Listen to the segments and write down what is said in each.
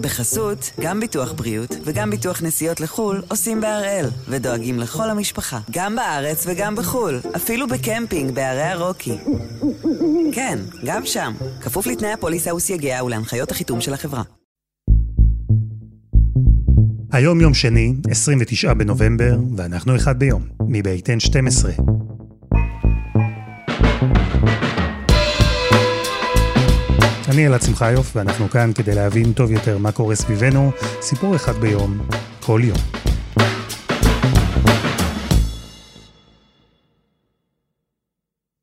בחסות, גם ביטוח בריאות וגם ביטוח נסיעות לחו"ל עושים בהראל, ודואגים לכל המשפחה, גם בארץ וגם בחו"ל, אפילו בקמפינג בערי הרוקי. כן, גם שם, כפוף לתנאי הפוליסה וסייגיה ולהנחיות החיתום של החברה. היום יום שני, 29 בנובמבר, ואנחנו אחד ביום, מבית N12. אני אלעד שמחיוף, ואנחנו כאן כדי להבין טוב יותר מה קורה סביבנו, סיפור אחד ביום, כל יום.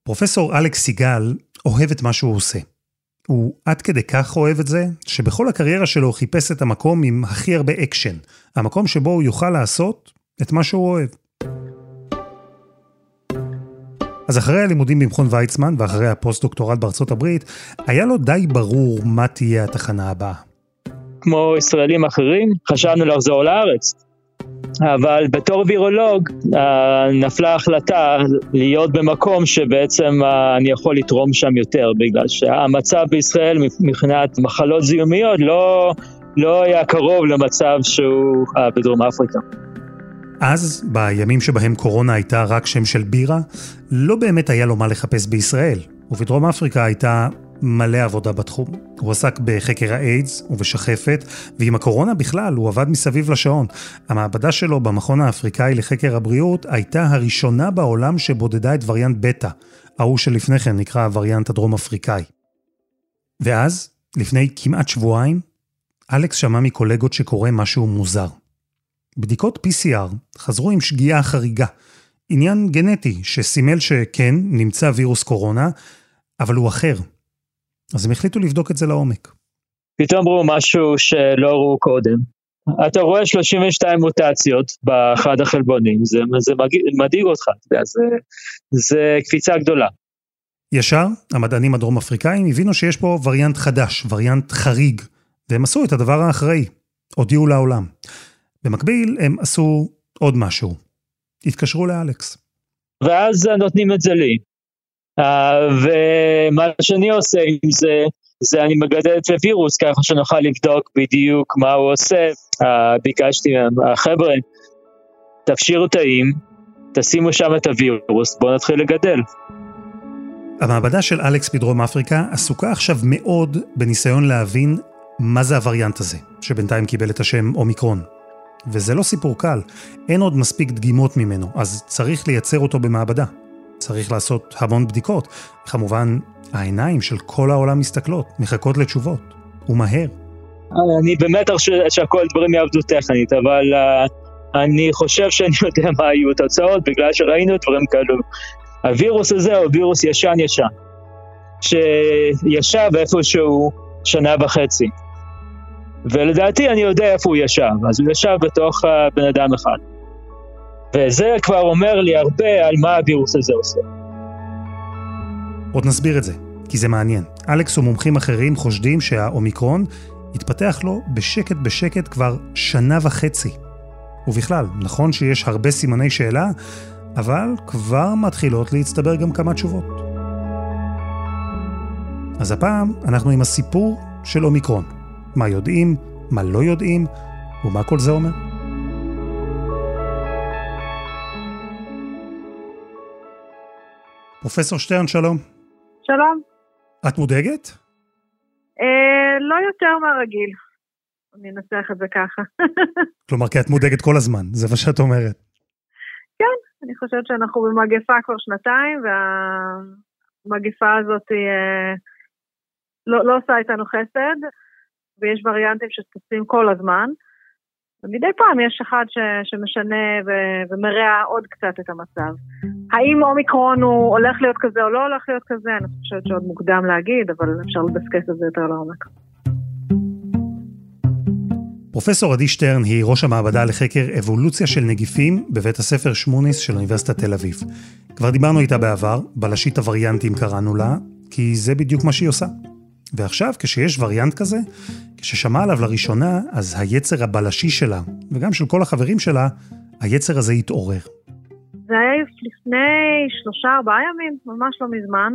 פרופסור אלכס סיגל אוהב את מה שהוא עושה. הוא עד כדי כך אוהב את זה, שבכל הקריירה שלו חיפש את המקום עם הכי הרבה אקשן. המקום שבו הוא יוכל לעשות את מה שהוא אוהב. אז אחרי הלימודים במכון ויצמן ואחרי הפוסט-דוקטורט בארצות הברית, היה לו די ברור מה תהיה התחנה הבאה. כמו ישראלים אחרים, חשבנו לחזור לארץ. אבל בתור וירולוג נפלה החלטה להיות במקום שבעצם אני יכול לתרום שם יותר, בגלל שהמצב בישראל מבחינת מחלות זיהומיות לא, לא היה קרוב למצב שהוא בדרום אפריקה. אז, בימים שבהם קורונה הייתה רק שם של בירה, לא באמת היה לו מה לחפש בישראל, ובדרום אפריקה הייתה מלא עבודה בתחום. הוא עסק בחקר האיידס ובשחפת, ועם הקורונה בכלל הוא עבד מסביב לשעון. המעבדה שלו במכון האפריקאי לחקר הבריאות הייתה הראשונה בעולם שבודדה את וריאנט בטא, ההוא שלפני כן נקרא הווריאנט הדרום אפריקאי. ואז, לפני כמעט שבועיים, אלכס שמע מקולגות שקורה משהו מוזר. בדיקות PCR חזרו עם שגיאה חריגה. עניין גנטי שסימל שכן, נמצא וירוס קורונה, אבל הוא אחר. אז הם החליטו לבדוק את זה לעומק. פתאום ראו משהו שלא ראו קודם. אתה רואה 32 מוטציות באחד החלבונים, זה, זה מדאיג אותך, זה, זה קפיצה גדולה. ישר, המדענים הדרום אפריקאים הבינו שיש פה וריאנט חדש, וריאנט חריג, והם עשו את הדבר האחראי, הודיעו לעולם. במקביל, הם עשו עוד משהו. התקשרו לאלכס. ואז נותנים את זה לי. Uh, ומה שאני עושה עם זה, זה אני מגדל את הווירוס ככה שנוכל לבדוק בדיוק מה הוא עושה. Uh, ביקשתי מהם, חבר'ה, תפשירו תאים, תשימו שם את הווירוס, בואו נתחיל לגדל. המעבדה של אלכס בדרום אפריקה עסוקה עכשיו מאוד בניסיון להבין מה זה הווריאנט הזה, שבינתיים קיבל את השם אומיקרון. וזה לא סיפור קל, אין עוד מספיק דגימות ממנו, אז צריך לייצר אותו במעבדה. צריך לעשות המון בדיקות. כמובן, העיניים של כל העולם מסתכלות, מחכות לתשובות, ומהר. אני באמת חושב שהכל דברים יעבדו טכנית, אבל uh, אני חושב שאני יודע מה היו התוצאות, בגלל שראינו דברים כאלו. הווירוס הזה הוא וירוס ישן-ישן, שישב איפשהו שנה וחצי. ולדעתי אני יודע איפה הוא ישב, אז הוא ישב בתוך uh, בן אדם אחד. וזה כבר אומר לי הרבה על מה הווירוס הזה עושה. עוד נסביר את זה, כי זה מעניין. אלכס ומומחים אחרים חושדים שהאומיקרון התפתח לו בשקט בשקט כבר שנה וחצי. ובכלל, נכון שיש הרבה סימני שאלה, אבל כבר מתחילות להצטבר גם כמה תשובות. אז הפעם אנחנו עם הסיפור של אומיקרון. מה יודעים, מה לא יודעים, ומה כל זה אומר. פרופסור שטרן, שלום. שלום. את מודאגת? אה, לא יותר מהרגיל. אני אנסח את זה ככה. כלומר, כי את מודאגת כל הזמן, זה מה שאת אומרת. כן, אני חושבת שאנחנו במגפה כבר שנתיים, והמגפה הזאת אה, לא, לא עושה איתנו חסד. ויש וריאנטים שצצים כל הזמן. ומדי פעם יש אחד ש, שמשנה ו, ומרע עוד קצת את המצב. האם אומיקרון הוא הולך להיות כזה או לא הולך להיות כזה, אני חושבת שעוד מוקדם להגיד, אבל אפשר לדסקס את זה יותר לעומק. פרופסור עדי שטרן היא ראש המעבדה לחקר אבולוציה של נגיפים בבית הספר שמוניס של אוניברסיטת תל אביב. כבר דיברנו איתה בעבר, בלשית הווריאנטים קראנו לה, כי זה בדיוק מה שהיא עושה. ועכשיו, כשיש וריאנט כזה, כששמע עליו לראשונה, אז היצר הבלשי שלה, וגם של כל החברים שלה, היצר הזה התעורר. זה היה לפני שלושה, ארבעה ימים, ממש לא מזמן.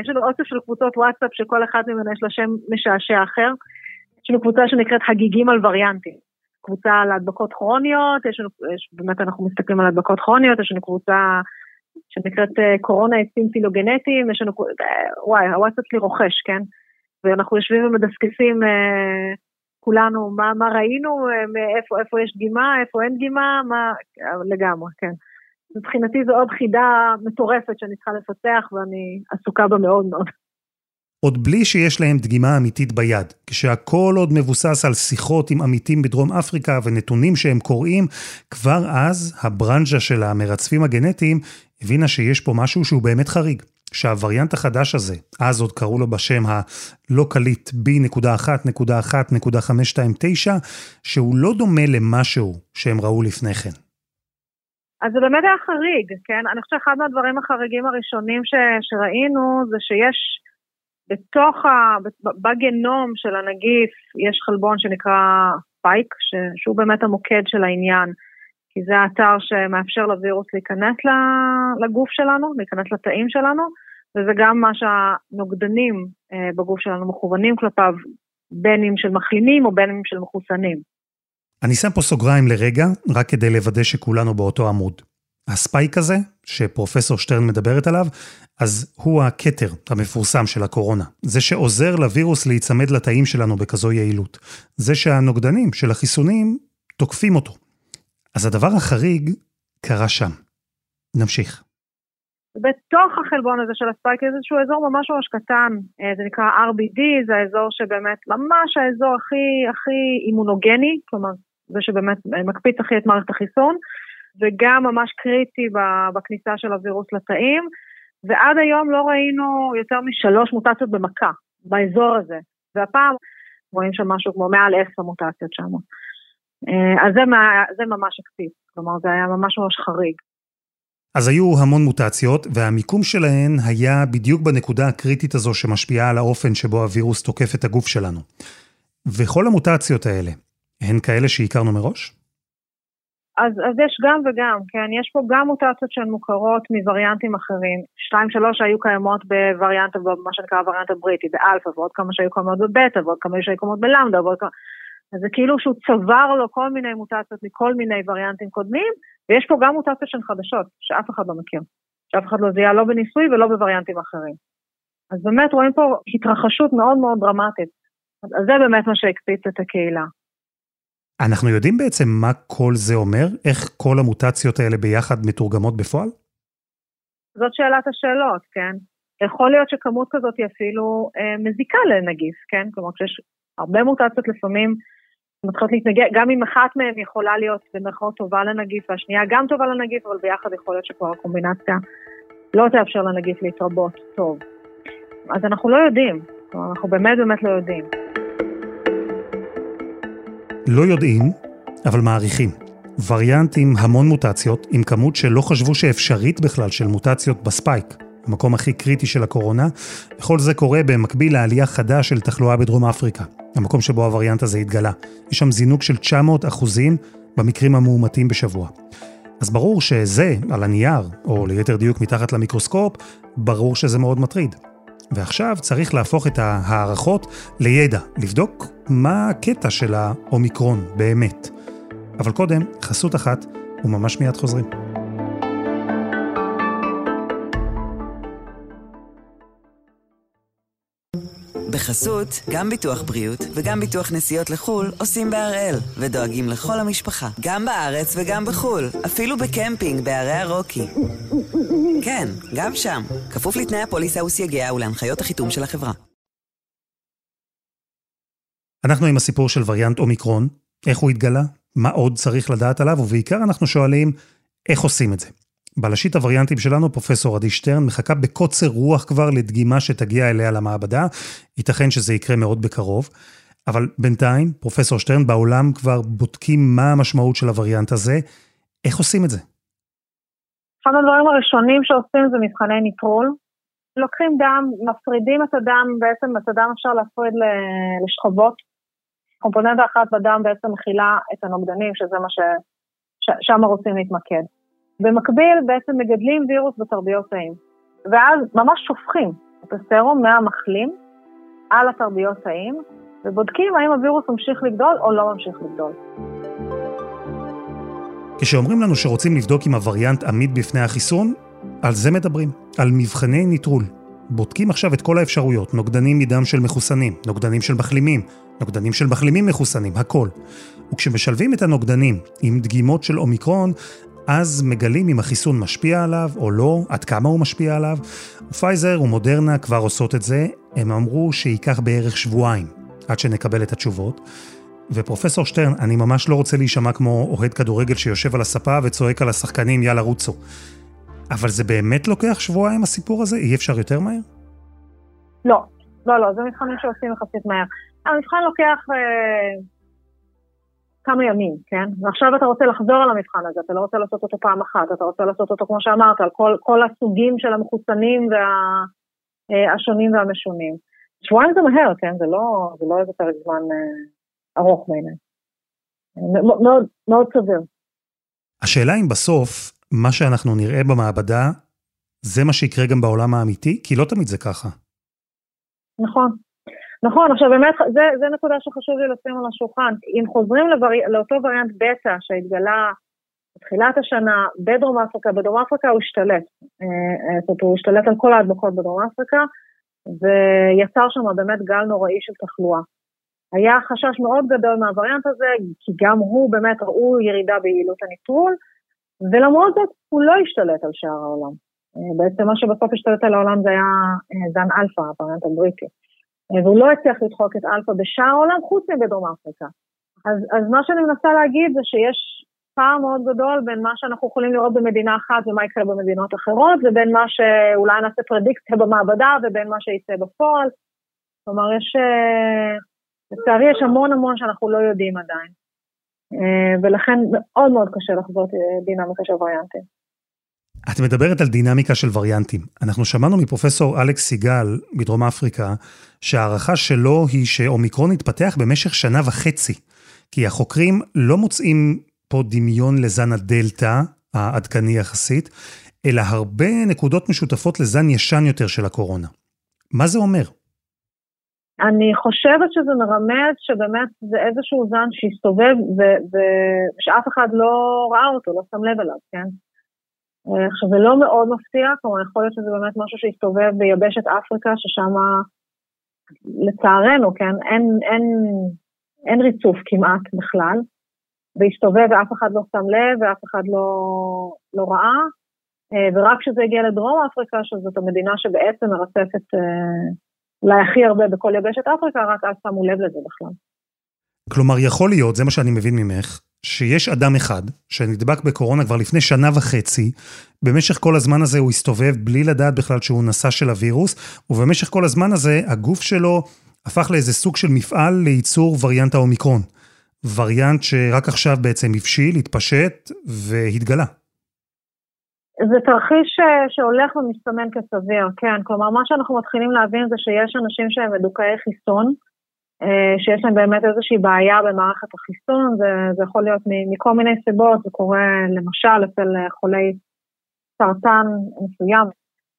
יש לנו אוסף של קבוצות וואטסאפ שכל אחת מהן יש לה שם משעשע אחר. יש לנו קבוצה שנקראת הגיגים על וריאנטים. קבוצה על הדבקות כרוניות, יש לנו, יש, באמת אנחנו מסתכלים על הדבקות כרוניות, יש לנו קבוצה שנקראת קורונה עצים פילוגנטיים, יש לנו, וואי, הוואטסאפ שלי רוכש, כן? ואנחנו יושבים ומדסקסים אה, כולנו מה, מה ראינו, אה, איפה, איפה יש דגימה, איפה אין דגימה, מה, לגמרי, כן. מבחינתי זו עוד חידה מטורפת שאני צריכה לפתח ואני עסוקה בה מאוד מאוד. עוד בלי שיש להם דגימה אמיתית ביד, כשהכל עוד מבוסס על שיחות עם עמיתים בדרום אפריקה ונתונים שהם קוראים, כבר אז הברנז'ה של המרצפים הגנטיים הבינה שיש פה משהו שהוא באמת חריג. שהווריאנט החדש הזה, אז עוד קראו לו בשם הלא קליט B.1.1.529, שהוא לא דומה למשהו שהם ראו לפני כן. אז זה באמת היה חריג, כן? אני חושבת שאחד מהדברים החריגים הראשונים ש, שראינו זה שיש בתוך, ה, בגנום של הנגיף, יש חלבון שנקרא פייק, שהוא באמת המוקד של העניין. כי זה האתר שמאפשר לווירוס להיכנס לגוף שלנו, להיכנס לתאים שלנו, וזה גם מה שהנוגדנים אה, בגוף שלנו מכוונים כלפיו, בין אם של מחלימים או בין אם של מחוסנים. אני שם פה סוגריים לרגע, רק כדי לוודא שכולנו באותו עמוד. הספייק הזה, שפרופסור שטרן מדברת עליו, אז הוא הכתר המפורסם של הקורונה. זה שעוזר לווירוס להיצמד לתאים שלנו בכזו יעילות. זה שהנוגדנים של החיסונים תוקפים אותו. אז הדבר החריג קרה שם. נמשיך. בתוך החלבון הזה של הספייק איזשהו אזור ממש ממש קטן, אה, זה נקרא RBD, זה האזור שבאמת ממש האזור הכי הכי אימונוגני, כלומר זה שבאמת מקפיץ הכי את מערכת החיסון, וגם ממש קריטי בכניסה של הווירוס לתאים, ועד היום לא ראינו יותר משלוש מוטציות במכה, באזור הזה, והפעם רואים שם משהו כמו מעל עשר מוטציות שם. אה, אז זה, זה ממש הקפיץ, כלומר זה היה ממש ממש חריג. אז היו המון מוטציות, והמיקום שלהן היה בדיוק בנקודה הקריטית הזו שמשפיעה על האופן שבו הווירוס תוקף את הגוף שלנו. וכל המוטציות האלה, הן כאלה שהכרנו מראש? אז, אז יש גם וגם, כן, יש פה גם מוטציות שהן מוכרות מווריאנטים אחרים. שתיים, שלוש שהיו קיימות בווריאנט, במה שנקרא הווריאנט הבריטי, באלפא, ועוד כמה שהיו קיימות בבטא, ועוד כמה שהיו קיימות בלמדה, ועוד כמה... אז זה כאילו שהוא צבר לו כל מיני מוטציות מכל מיני וריאנטים קודמים, ויש פה גם מוטציות שהן חדשות, שאף אחד לא מכיר. שאף אחד לא זיהה לא בניסוי ולא בווריאנטים אחרים. אז באמת רואים פה התרחשות מאוד מאוד דרמטית. אז זה באמת מה שהקפיץ את הקהילה. אנחנו יודעים בעצם מה כל זה אומר? איך כל המוטציות האלה ביחד מתורגמות בפועל? זאת שאלת השאלות, כן. יכול להיות שכמות כזאת היא אפילו אה, מזיקה לנגיף, כן? כלומר, כשיש הרבה מוטציות לפעמים מתחילות להתנגד, גם אם אחת מהן יכולה להיות במרכאות טובה לנגיף, והשנייה גם טובה לנגיף, אבל ביחד יכול להיות שכבר הקומבינציה לא תאפשר לנגיף להתרבות טוב. אז אנחנו לא יודעים, אנחנו באמת באמת לא יודעים. לא יודעים, אבל מעריכים. וריאנט עם המון מוטציות, עם כמות שלא חשבו שאפשרית בכלל של מוטציות בספייק, המקום הכי קריטי של הקורונה, וכל זה קורה במקביל לעלייה חדה של תחלואה בדרום אפריקה. המקום שבו הווריאנט הזה התגלה. יש שם זינוק של 900 אחוזים במקרים המאומתים בשבוע. אז ברור שזה, על הנייר, או ליתר דיוק מתחת למיקרוסקופ, ברור שזה מאוד מטריד. ועכשיו צריך להפוך את ההערכות לידע, לבדוק מה הקטע של האומיקרון באמת. אבל קודם, חסות אחת, וממש מיד חוזרים. בחסות, גם ביטוח בריאות וגם ביטוח נסיעות לחו"ל עושים בהראל, ודואגים לכל המשפחה, גם בארץ וגם בחו"ל, אפילו בקמפינג בערי הרוקי. כן, גם שם, כפוף לתנאי הפוליסה וסייגיה ולהנחיות החיתום של החברה. אנחנו עם הסיפור של וריאנט אומיקרון, איך הוא התגלה, מה עוד צריך לדעת עליו, ובעיקר אנחנו שואלים, איך עושים את זה. בלשית הווריאנטים שלנו, פרופסור עדי שטרן, מחכה בקוצר רוח כבר לדגימה שתגיע אליה למעבדה. ייתכן שזה יקרה מאוד בקרוב. אבל בינתיים, פרופסור שטרן, בעולם כבר בודקים מה המשמעות של הווריאנט הזה. איך עושים את זה? אחד הדברים הראשונים שעושים זה מבחני ניטרול. לוקחים דם, מפרידים את הדם, בעצם את הדם אפשר להפריד לשכבות. קומפוננטה אחת בדם בעצם מכילה את הנוגדנים, שזה מה ש... שם רוצים להתמקד. במקביל בעצם מגדלים וירוס בתרביות תאים, ואז ממש שופכים את הסרום מהמחלים על התרביות תאים, ובודקים האם הווירוס ממשיך לגדול או לא ממשיך לגדול. כשאומרים לנו שרוצים לבדוק אם הווריאנט עמיד בפני החיסון, על זה מדברים, על מבחני ניטרול. בודקים עכשיו את כל האפשרויות, נוגדנים מדם של מחוסנים, נוגדנים של מחלימים, נוגדנים של מחלימים מחוסנים, הכל. וכשמשלבים את הנוגדנים עם דגימות של אומיקרון, אז מגלים אם החיסון משפיע עליו או לא, עד כמה הוא משפיע עליו. פייזר ומודרנה כבר עושות את זה, הם אמרו שייקח בערך שבועיים עד שנקבל את התשובות. ופרופסור שטרן, אני ממש לא רוצה להישמע כמו אוהד כדורגל שיושב על הספה וצועק על השחקנים יאללה רוצו. אבל זה באמת לוקח שבועיים הסיפור הזה? אי אפשר יותר מהר? לא, לא, לא, זה מבחנים שעושים יחסית מהר. המבחן לוקח אה, כמה ימים, כן? ועכשיו אתה רוצה לחזור על המבחן הזה, אתה לא רוצה לעשות אותו פעם אחת, אתה רוצה לעשות אותו, כמו שאמרת, על כל, כל הסוגים של המחוסנים והשונים וה, אה, והמשונים. שבועיים זה מהר, כן? זה לא, זה לא איזה פרק זמן אה, ארוך בעיניי. מאוד, מאוד סביר. השאלה אם בסוף, מה שאנחנו נראה במעבדה, זה מה שיקרה גם בעולם האמיתי? כי לא תמיד זה ככה. נכון. נכון, עכשיו באמת, זה, זה נקודה שחשוב לי לשים על השולחן. אם חוזרים לברי, לאותו וריאנט בטא שהתגלה בתחילת השנה בדרום אפריקה, בדרום אפריקה הוא השתלט. אה, אה, זאת אומרת, הוא השתלט על כל ההדבקות בדרום אפריקה, ויצר שם באמת גל נוראי של תחלואה. היה חשש מאוד גדול מהווריאנט הזה, כי גם הוא באמת ראו ירידה ביעילות הניטרול, ולמרות זאת הוא לא השתלט על שאר העולם. אה, בעצם מה שבסוף השתלט על העולם זה היה זן אלפא, הווריאנט הבריטי. והוא לא הצליח לדחוק את אלפא בשאר העולם חוץ מבדרום אפריקה. אז, אז מה שאני מנסה להגיד זה שיש פער מאוד גדול בין מה שאנחנו יכולים לראות במדינה אחת ומה יקרה במדינות אחרות, ובין מה שאולי נעשה פרדיקציה במעבדה ובין מה שיצא בפועל. כלומר, יש, אה, לצערי יש המון המון שאנחנו לא יודעים עדיין. אה, ולכן מאוד מאוד קשה לחזות אה, דינמיקה של וריאנטים. את מדברת על דינמיקה של וריאנטים. אנחנו שמענו מפרופסור אלכס סיגל מדרום אפריקה, שההערכה שלו היא שאומיקרון יתפתח במשך שנה וחצי. כי החוקרים לא מוצאים פה דמיון לזן הדלתא, העדכני יחסית, אלא הרבה נקודות משותפות לזן ישן יותר של הקורונה. מה זה אומר? אני חושבת שזה מרמז שבאמת זה איזשהו זן שהסתובב ושאף אחד לא ראה אותו, לא שם לב אליו, כן? אה, עכשיו זה לא מאוד מפתיע, כלומר יכול להיות שזה באמת משהו שהסתובב ביבשת אפריקה, ששם לצערנו, כן, אין, אין, אין ריצוף כמעט בכלל, והסתובב ואף אחד לא שם לב ואף אחד לא, לא ראה, אה, ורק כשזה הגיע לדרום אפריקה, שזאת המדינה שבעצם מרצפת אה, אולי הכי הרבה בכל יבשת אפריקה, רק אז שמו לב לזה בכלל. כלומר, יכול להיות, זה מה שאני מבין ממך, שיש אדם אחד שנדבק בקורונה כבר לפני שנה וחצי, במשך כל הזמן הזה הוא הסתובב בלי לדעת בכלל שהוא נשא של הווירוס, ובמשך כל הזמן הזה הגוף שלו הפך לאיזה סוג של מפעל לייצור וריאנט האומיקרון. וריאנט שרק עכשיו בעצם הבשיל, התפשט והתגלה. זה תרחיש שהולך ומסתמן כסביר, כן. כלומר, מה שאנחנו מתחילים להבין זה שיש אנשים שהם מדוכאי חיסון, אה, שיש להם באמת איזושהי בעיה במערכת החיסון, זה, זה יכול להיות מכל מיני סיבות, זה קורה למשל אצל חולי סרטן מסוים.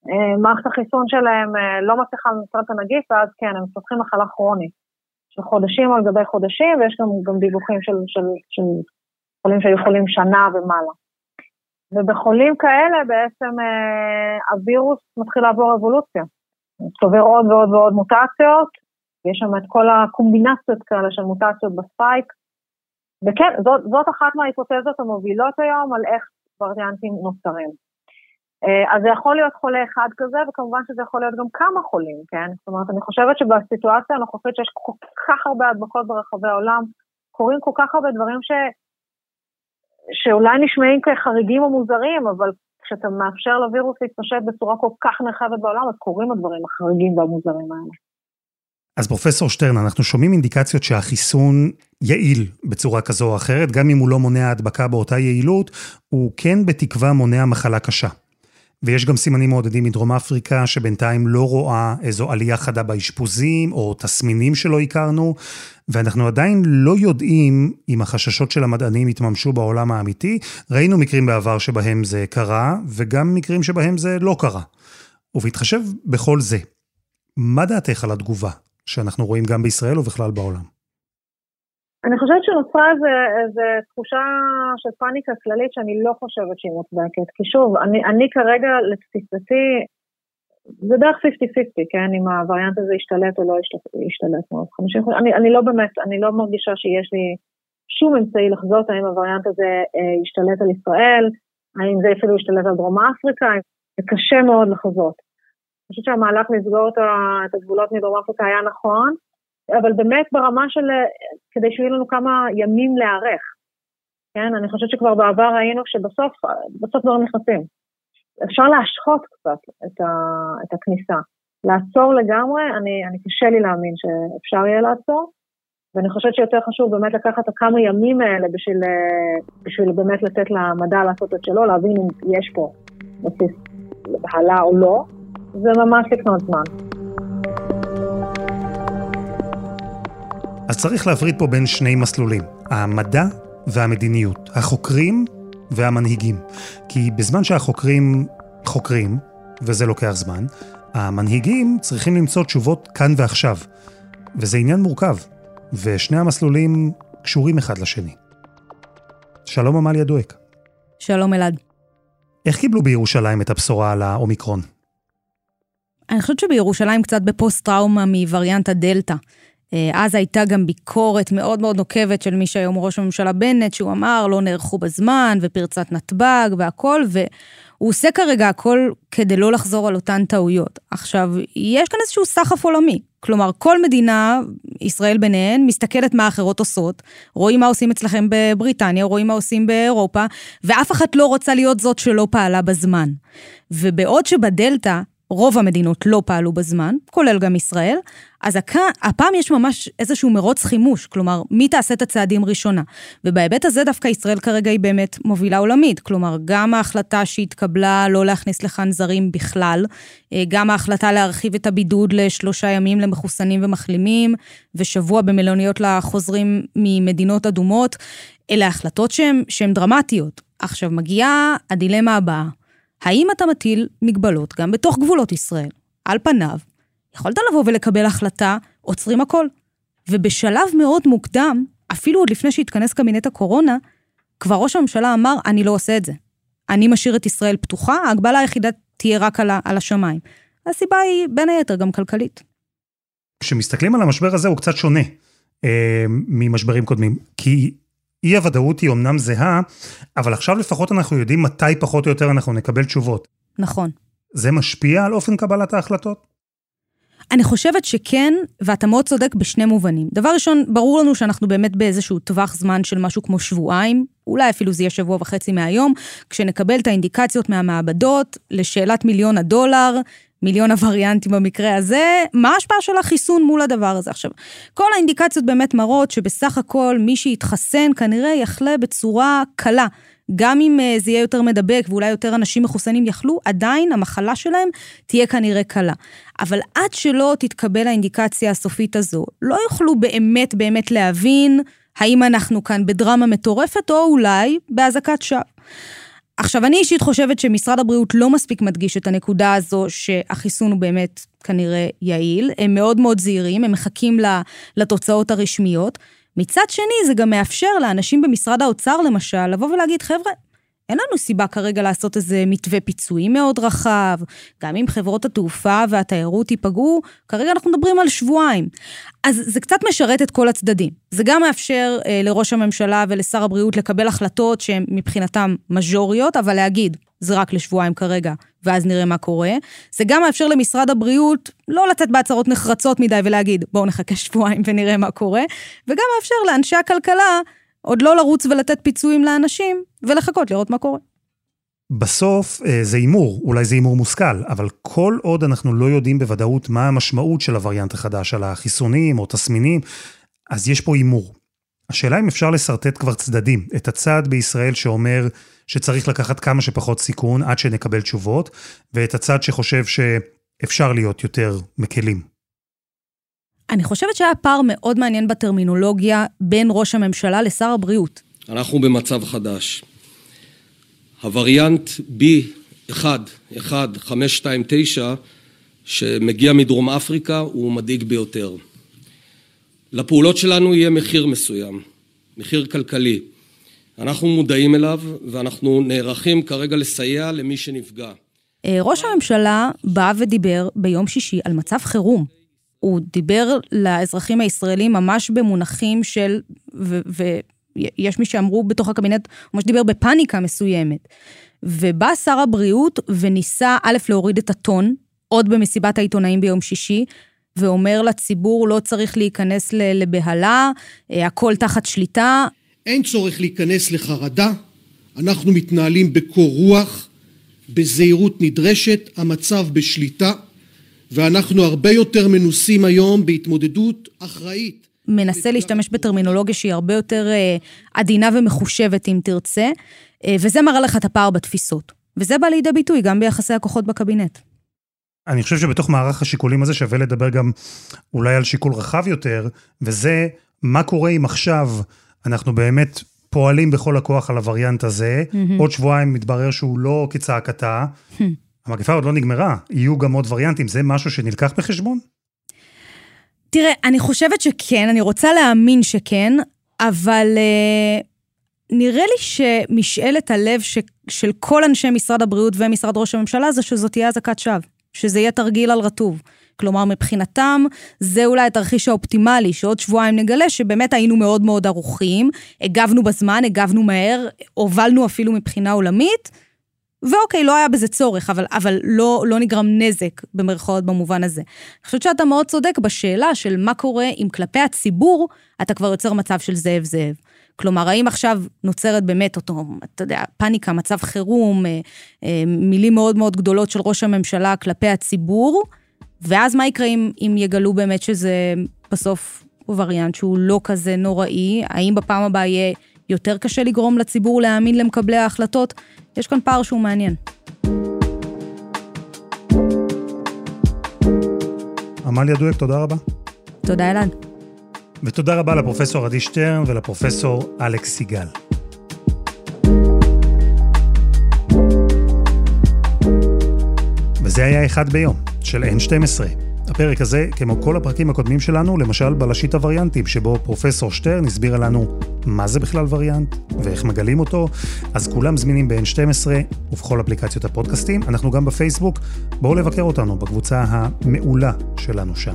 אה, מערכת החיסון שלהם אה, לא מצליחה לנצל את הנגיף, ואז כן, הם מפתחים מחלה כרונית של חודשים על גבי חודשים, ויש גם, גם דיווחים של, של, של חולים שהיו חולים שנה ומעלה. ובחולים כאלה בעצם הווירוס מתחיל לעבור אבולוציה. צובר עוד ועוד ועוד מוטציות, יש שם את כל הקומבינציות כאלה של מוטציות בספייק. וכן, זאת, זאת אחת מההיפותזות המובילות היום על איך וריאנטים נוצרים. אה, אז זה יכול להיות חולה אחד כזה, וכמובן שזה יכול להיות גם כמה חולים, כן? זאת אומרת, אני חושבת שבסיטואציה הנוכחית שיש כל כך הרבה הדבקות ברחבי העולם, קורים כל כך הרבה דברים ש... שאולי נשמעים כחריגים או מוזרים, אבל כשאתה מאפשר לווירוס להתפשט בצורה כל כך נרחבת בעולם, אז קורים הדברים החריגים והמוזרים האלה. אז פרופסור שטרן, אנחנו שומעים אינדיקציות שהחיסון יעיל בצורה כזו או אחרת, גם אם הוא לא מונע הדבקה באותה יעילות, הוא כן בתקווה מונע מחלה קשה. ויש גם סימנים מעודדים מדרום אפריקה, שבינתיים לא רואה איזו עלייה חדה באשפוזים, או תסמינים שלא הכרנו, ואנחנו עדיין לא יודעים אם החששות של המדענים יתממשו בעולם האמיתי. ראינו מקרים בעבר שבהם זה קרה, וגם מקרים שבהם זה לא קרה. ובהתחשב בכל זה, מה דעתך על התגובה שאנחנו רואים גם בישראל ובכלל בעולם? אני חושבת שנוצרה איזו תחושה של פאניקה כללית שאני לא חושבת שהיא מוצדקת. כי שוב, אני, אני כרגע, לתפיסתי, זה בערך 50-50, כן? אם הווריאנט הזה ישתלט או לא ישתלט מאוד. 50, אני, אני לא באמת, אני לא מרגישה שיש לי שום אמצעי לחזות האם הווריאנט הזה אה, ישתלט על ישראל, האם זה אפילו ישתלט על דרום אפריקה, זה קשה מאוד לחזות. אני חושבת שהמהלך לסגור את הגבולות מדרום אפריקה היה נכון, אבל באמת ברמה של, כדי שיהיו לנו כמה ימים להיערך. כן, אני חושבת שכבר בעבר ראינו שבסוף, בסוף דברים נכנסים. אפשר להשחות קצת את, ה, את הכניסה. לעצור לגמרי, אני, אני קשה לי להאמין שאפשר יהיה לעצור, ואני חושבת שיותר חשוב באמת לקחת את הכמה ימים האלה בשביל, בשביל באמת לתת למדע לעשות את שלו, להבין אם יש פה בסיס בהלה או לא, זה ממש לקנות זמן. אז צריך להפריד פה בין שני מסלולים, המדע והמדיניות, החוקרים והמנהיגים. כי בזמן שהחוקרים חוקרים, וזה לוקח זמן, המנהיגים צריכים למצוא תשובות כאן ועכשיו. וזה עניין מורכב, ושני המסלולים קשורים אחד לשני. שלום עמליה דואק. שלום אלעד. איך קיבלו בירושלים את הבשורה על האומיקרון? אני חושבת שבירושלים קצת בפוסט-טראומה מווריאנט הדלתא. אה, אז הייתה גם ביקורת מאוד מאוד נוקבת של מי שהיום ראש הממשלה בנט, שהוא אמר לא נערכו בזמן, ופרצת נתב"ג והכל, והוא עושה כרגע הכל כדי לא לחזור על אותן טעויות. עכשיו, יש כאן איזשהו סחף עולמי. כלומר, כל מדינה, ישראל ביניהן, מסתכלת מה האחרות עושות, רואים מה עושים אצלכם בבריטניה, רואים מה עושים באירופה, ואף אחת לא רוצה להיות זאת שלא פעלה בזמן. ובעוד שבדלתא, רוב המדינות לא פעלו בזמן, כולל גם ישראל, אז הכ... הפעם יש ממש איזשהו מרוץ חימוש, כלומר, מי תעשה את הצעדים ראשונה. ובהיבט הזה דווקא ישראל כרגע היא באמת מובילה עולמית, כלומר, גם ההחלטה שהתקבלה לא להכניס לכאן זרים בכלל, אה, גם ההחלטה להרחיב את הבידוד לשלושה ימים למחוסנים ומחלימים, ושבוע במלוניות לחוזרים ממדינות אדומות, אלה החלטות שהן דרמטיות. עכשיו, מגיעה הדילמה הבאה. האם אתה מטיל מגבלות גם בתוך גבולות ישראל? על פניו, יכולת לבוא ולקבל החלטה, עוצרים הכל. ובשלב מאוד מוקדם, אפילו עוד לפני שהתכנס קבינט הקורונה, כבר ראש הממשלה אמר, אני לא עושה את זה. אני משאיר את ישראל פתוחה, ההגבלה היחידה תהיה רק על, על השמיים. הסיבה היא בין היתר גם כלכלית. כשמסתכלים על המשבר הזה הוא קצת שונה אה, ממשברים קודמים, כי אי הוודאות היא אמנם זהה, אבל עכשיו לפחות אנחנו יודעים מתי פחות או יותר אנחנו נקבל תשובות. נכון. זה משפיע על אופן קבלת ההחלטות? אני חושבת שכן, ואתה מאוד צודק בשני מובנים. דבר ראשון, ברור לנו שאנחנו באמת באיזשהו טווח זמן של משהו כמו שבועיים, אולי אפילו זה יהיה שבוע וחצי מהיום, כשנקבל את האינדיקציות מהמעבדות לשאלת מיליון הדולר, מיליון הווריאנטים במקרה הזה, מה ההשפעה של החיסון מול הדבר הזה? עכשיו, כל האינדיקציות באמת מראות שבסך הכל מי שיתחסן כנראה יחלה בצורה קלה. גם אם אה, זה יהיה יותר מדבק ואולי יותר אנשים מחוסנים יכלו, עדיין המחלה שלהם תהיה כנראה קלה. אבל עד שלא תתקבל האינדיקציה הסופית הזו, לא יוכלו באמת באמת להבין האם אנחנו כאן בדרמה מטורפת או אולי באזעקת שווא. עכשיו, אני אישית חושבת שמשרד הבריאות לא מספיק מדגיש את הנקודה הזו שהחיסון הוא באמת כנראה יעיל. הם מאוד מאוד זהירים, הם מחכים לתוצאות הרשמיות. מצד שני, זה גם מאפשר לאנשים במשרד האוצר, למשל, לבוא ולהגיד, חבר'ה, אין לנו סיבה כרגע לעשות איזה מתווה פיצויים מאוד רחב, גם אם חברות התעופה והתיירות ייפגעו, כרגע אנחנו מדברים על שבועיים. אז זה קצת משרת את כל הצדדים. זה גם מאפשר אה, לראש הממשלה ולשר הבריאות לקבל החלטות שהן מבחינתם מז'וריות, אבל להגיד, זה רק לשבועיים כרגע, ואז נראה מה קורה. זה גם מאפשר למשרד הבריאות לא לצאת בהצהרות נחרצות מדי ולהגיד, בואו נחכה שבועיים ונראה מה קורה, וגם מאפשר לאנשי הכלכלה עוד לא לרוץ ולתת פיצויים לאנשים, ולחכות לראות מה קורה. בסוף אה, זה הימור, אולי זה הימור מושכל, אבל כל עוד אנחנו לא יודעים בוודאות מה המשמעות של הווריאנט החדש, על החיסונים או תסמינים, אז יש פה הימור. השאלה אם אפשר לשרטט כבר צדדים, את הצד בישראל שאומר שצריך לקחת כמה שפחות סיכון עד שנקבל תשובות, ואת הצד שחושב שאפשר להיות יותר מקלים. אני חושבת שהיה פער מאוד מעניין בטרמינולוגיה בין ראש הממשלה לשר הבריאות. אנחנו במצב חדש. הווריאנט B11529 שמגיע מדרום אפריקה הוא מדאיג ביותר. לפעולות שלנו יהיה מחיר מסוים, מחיר כלכלי. אנחנו מודעים אליו ואנחנו נערכים כרגע לסייע למי שנפגע. אה, ראש הממשלה בא ודיבר ביום שישי על מצב חירום. הוא דיבר לאזרחים הישראלים ממש במונחים של, ויש מי שאמרו בתוך הקבינט, ממש דיבר בפאניקה מסוימת. ובא שר הבריאות וניסה א', להוריד את הטון, עוד במסיבת העיתונאים ביום שישי, ואומר לציבור לא צריך להיכנס לבהלה, אה, הכל תחת שליטה. אין צורך להיכנס לחרדה, אנחנו מתנהלים בקור רוח, בזהירות נדרשת, המצב בשליטה, ואנחנו הרבה יותר מנוסים היום בהתמודדות אחראית. מנסה להשתמש בטרמינולוגיה שהיא הרבה יותר אה, עדינה ומחושבת, אם תרצה, אה, וזה מראה לך את הפער בתפיסות. וזה בא לידי ביטוי גם ביחסי הכוחות בקבינט. אני חושב שבתוך מערך השיקולים הזה שווה לדבר גם אולי על שיקול רחב יותר, וזה מה קורה אם עכשיו אנחנו באמת פועלים בכל הכוח על הווריאנט הזה, mm-hmm. עוד שבועיים מתברר שהוא לא כצעקתה, mm-hmm. המגפה עוד לא נגמרה, יהיו גם עוד וריאנטים, זה משהו שנלקח בחשבון? תראה, אני חושבת שכן, אני רוצה להאמין שכן, אבל uh, נראה לי שמשאלת הלב ש, של כל אנשי משרד הבריאות ומשרד ראש הממשלה זה שזאת תהיה אזעקת שווא, שזה יהיה תרגיל על רטוב. כלומר, מבחינתם, זה אולי התרחיש האופטימלי, שעוד שבועיים נגלה שבאמת היינו מאוד מאוד ערוכים, הגבנו בזמן, הגבנו מהר, הובלנו אפילו מבחינה עולמית, ואוקיי, לא היה בזה צורך, אבל, אבל לא, לא נגרם נזק, במרכאות, במובן הזה. אני חושבת שאתה מאוד צודק בשאלה של מה קורה אם כלפי הציבור אתה כבר יוצר מצב של זאב זאב. כלומר, האם עכשיו נוצרת באמת אותו, אתה יודע, פאניקה, מצב חירום, אה, אה, מילים מאוד מאוד גדולות של ראש הממשלה כלפי הציבור, ואז מה יקרה אם, אם יגלו באמת שזה בסוף וריאנט שהוא לא כזה נוראי? האם בפעם הבאה יהיה יותר קשה לגרום לציבור להאמין למקבלי ההחלטות? יש כאן פער שהוא מעניין. עמליה דואק, תודה רבה. תודה אלעד. ותודה רבה לפרופסור עדי שטרן ולפרופסור אלכס סיגל. וזה היה אחד ביום, של N12. הפרק הזה, כמו כל הפרקים הקודמים שלנו, למשל בלשית הווריאנטים, שבו פרופסור שטרן הסבירה לנו מה זה בכלל וריאנט ואיך מגלים אותו, אז כולם זמינים ב-N12 ובכל אפליקציות הפודקאסטים. אנחנו גם בפייסבוק, בואו לבקר אותנו בקבוצה המעולה שלנו שם.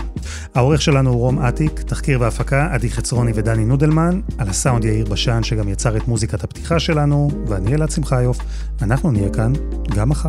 העורך שלנו הוא רום אטיק, תחקיר והפקה עדי חצרוני ודני נודלמן, על הסאונד יאיר בשן שגם יצר את מוזיקת הפתיחה שלנו, ואני אלעד שמחיוף, אנחנו נהיה כאן גם מחר.